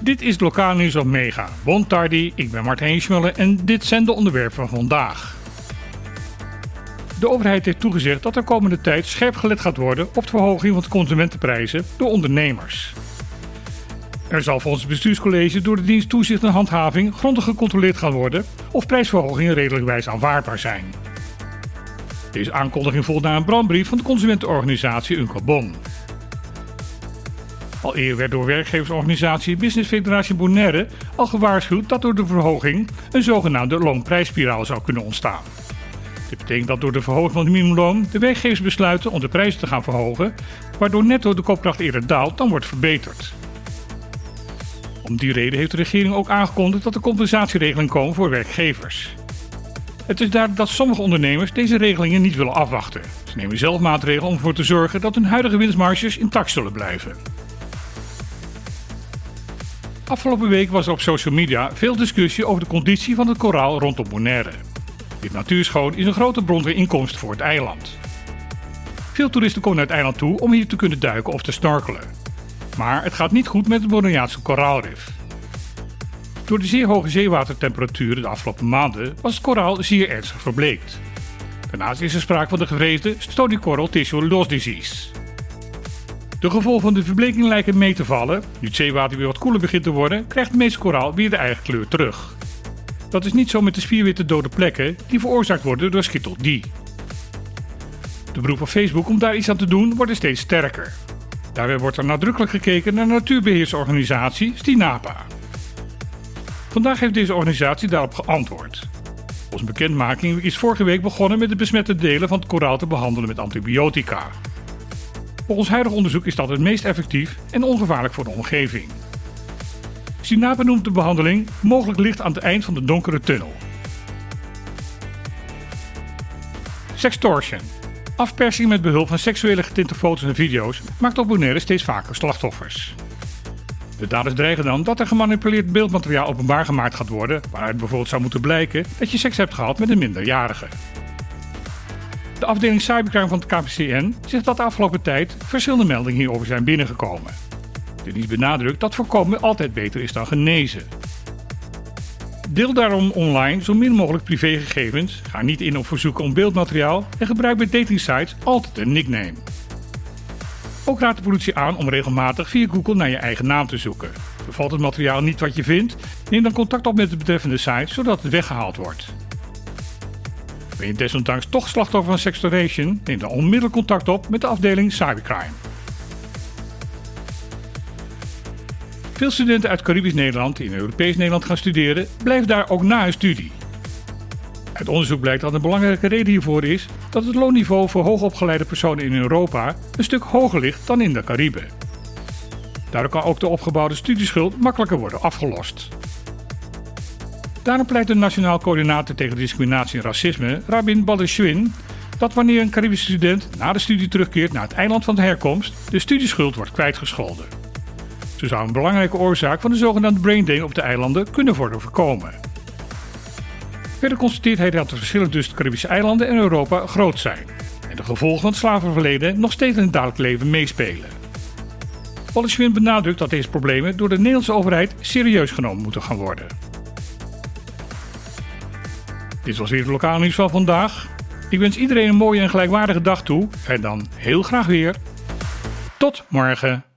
Dit is lokaal nieuws op Mega. Bon tardi, ik ben Martijn Schmullen en dit zijn de onderwerpen van vandaag. De overheid heeft toegezegd dat er komende tijd scherp gelet gaat worden op de verhoging van de consumentenprijzen door ondernemers. Er zal volgens het bestuurscollege door de dienst toezicht en handhaving grondig gecontroleerd gaan worden of prijsverhogingen redelijkwijs aanvaardbaar zijn. Deze aankondiging volgt na een brandbrief van de consumentenorganisatie Uncobon. Al eerder werd door werkgeversorganisatie Business Federatie Bonaire al gewaarschuwd dat door de verhoging een zogenaamde loonprijsspiraal zou kunnen ontstaan. Dit betekent dat door de verhoging van het minimumloon de werkgevers besluiten om de prijzen te gaan verhogen, waardoor netto de koopkracht eerder daalt dan wordt verbeterd. Om die reden heeft de regering ook aangekondigd dat er compensatieregelingen komen voor werkgevers. Het is duidelijk dat sommige ondernemers deze regelingen niet willen afwachten. Ze nemen zelf maatregelen om ervoor te zorgen dat hun huidige winstmarges intact zullen blijven. Afgelopen week was er op social media veel discussie over de conditie van het koraal rondom Bonaire. Dit natuurschoon is een grote bron van inkomsten voor het eiland. Veel toeristen komen naar het eiland toe om hier te kunnen duiken of te snorkelen. Maar het gaat niet goed met het Bonaireaanse koraalrif. Door de zeer hoge zeewatertemperaturen de afgelopen maanden was het koraal zeer ernstig verbleekt. Daarnaast is er sprake van de gevreesde Stony Coral Tissue Loss Disease. De gevolgen van de verbleking lijken mee te vallen. Nu het zeewater weer wat koeler begint te worden, krijgt het meeste koraal weer de eigen kleur terug. Dat is niet zo met de spierwitte dode plekken die veroorzaakt worden door schittel D. De beroep op Facebook om daar iets aan te doen worden steeds sterker. Daarbij wordt er nadrukkelijk gekeken naar de natuurbeheersorganisatie Stinapa. Vandaag heeft deze organisatie daarop geantwoord. Volgens bekendmaking is vorige week begonnen met de besmette delen van het koraal te behandelen met antibiotica. Volgens huidig onderzoek is dat het meest effectief en ongevaarlijk voor de omgeving. Stinapa noemt de behandeling mogelijk licht aan het eind van de donkere tunnel. Sextortion. Afpersing met behulp van seksuele getinte foto's en video's maakt op Bonaire steeds vaker slachtoffers. De daders dreigen dan dat er gemanipuleerd beeldmateriaal openbaar gemaakt gaat worden, waaruit bijvoorbeeld zou moeten blijken dat je seks hebt gehad met een minderjarige. De afdeling cybercrime van het KPCN zegt dat de afgelopen tijd verschillende meldingen hierover zijn binnengekomen. De dienst benadrukt dat voorkomen altijd beter is dan genezen. Deel daarom online zo min mogelijk privégegevens, ga niet in op verzoeken om beeldmateriaal en gebruik bij datingsites altijd een nickname. Ook raadt de politie aan om regelmatig via Google naar je eigen naam te zoeken. Bevalt het materiaal niet wat je vindt, neem dan contact op met de betreffende site zodat het weggehaald wordt. Ben je desondanks toch slachtoffer van sextortion, neem dan onmiddellijk contact op met de afdeling cybercrime. Veel studenten uit Caribisch Nederland die in Europees Nederland gaan studeren, blijven daar ook na hun studie. Uit onderzoek blijkt dat een belangrijke reden hiervoor is dat het loonniveau voor hoogopgeleide personen in Europa een stuk hoger ligt dan in de Cariben. Daardoor kan ook de opgebouwde studieschuld makkelijker worden afgelost. Daarom pleit de Nationaal Coördinator tegen Discriminatie en Racisme, Rabin Baldwin, dat wanneer een Caribische student na de studie terugkeert naar het eiland van de herkomst, de studieschuld wordt kwijtgescholden. Zo zou een belangrijke oorzaak van de zogenaamde brain drain op de eilanden kunnen worden voorkomen. Verder constateert hij dat de verschillen tussen de Caribische eilanden en Europa groot zijn en de gevolgen van het slavenverleden nog steeds in het dagelijks leven meespelen. Schwinn benadrukt dat deze problemen door de Nederlandse overheid serieus genomen moeten gaan worden. Dit was weer het lokale nieuws van vandaag. Ik wens iedereen een mooie en gelijkwaardige dag toe en dan heel graag weer. Tot morgen.